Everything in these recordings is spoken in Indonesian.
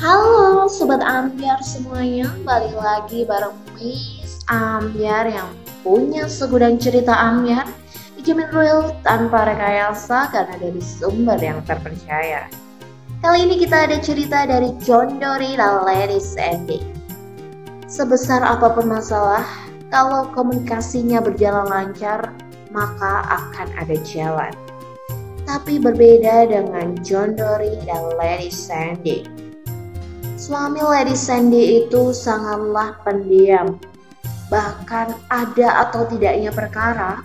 Halo Sobat Ambiar semuanya, balik lagi bareng Miss Ambiar yang punya segudang cerita Ambiar. Dijamin real tanpa rekayasa karena dari sumber yang terpercaya. Kali ini kita ada cerita dari John Dory dan Lady Sandy Sebesar apa pun masalah, kalau komunikasinya berjalan lancar, maka akan ada jalan. Tapi berbeda dengan John Dory dan Lady Sandy. Suami Lady Sandy itu sangatlah pendiam. Bahkan ada atau tidaknya perkara,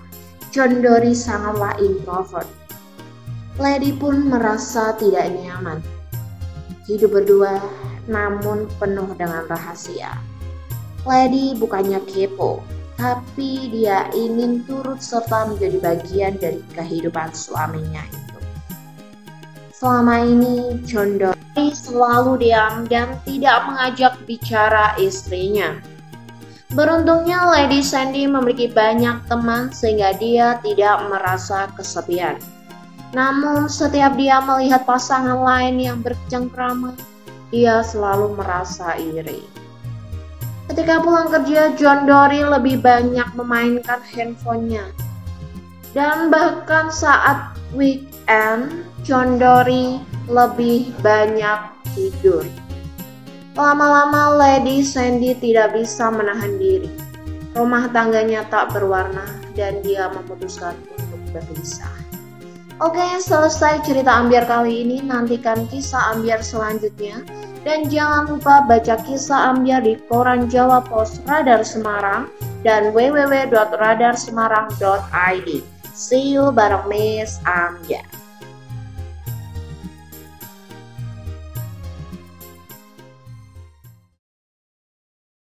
John Dory sangatlah introvert. Lady pun merasa tidak nyaman. Hidup berdua namun penuh dengan rahasia. Lady bukannya kepo, tapi dia ingin turut serta menjadi bagian dari kehidupan suaminya. Selama ini, John Dory selalu diam dan tidak mengajak bicara istrinya. Beruntungnya Lady Sandy memiliki banyak teman sehingga dia tidak merasa kesepian. Namun setiap dia melihat pasangan lain yang bercengkrama, dia selalu merasa iri. Ketika pulang kerja, John Dory lebih banyak memainkan handphonenya. Dan bahkan saat weekend, John Dory lebih banyak tidur. Lama-lama Lady Sandy tidak bisa menahan diri. Rumah tangganya tak berwarna dan dia memutuskan untuk berpisah. Oke, selesai cerita ambiar kali ini. Nantikan kisah ambiar selanjutnya. Dan jangan lupa baca kisah ambiar di koran Jawa Pos Radar Semarang dan www.radarsemarang.id. See you bareng Miss Ambiar.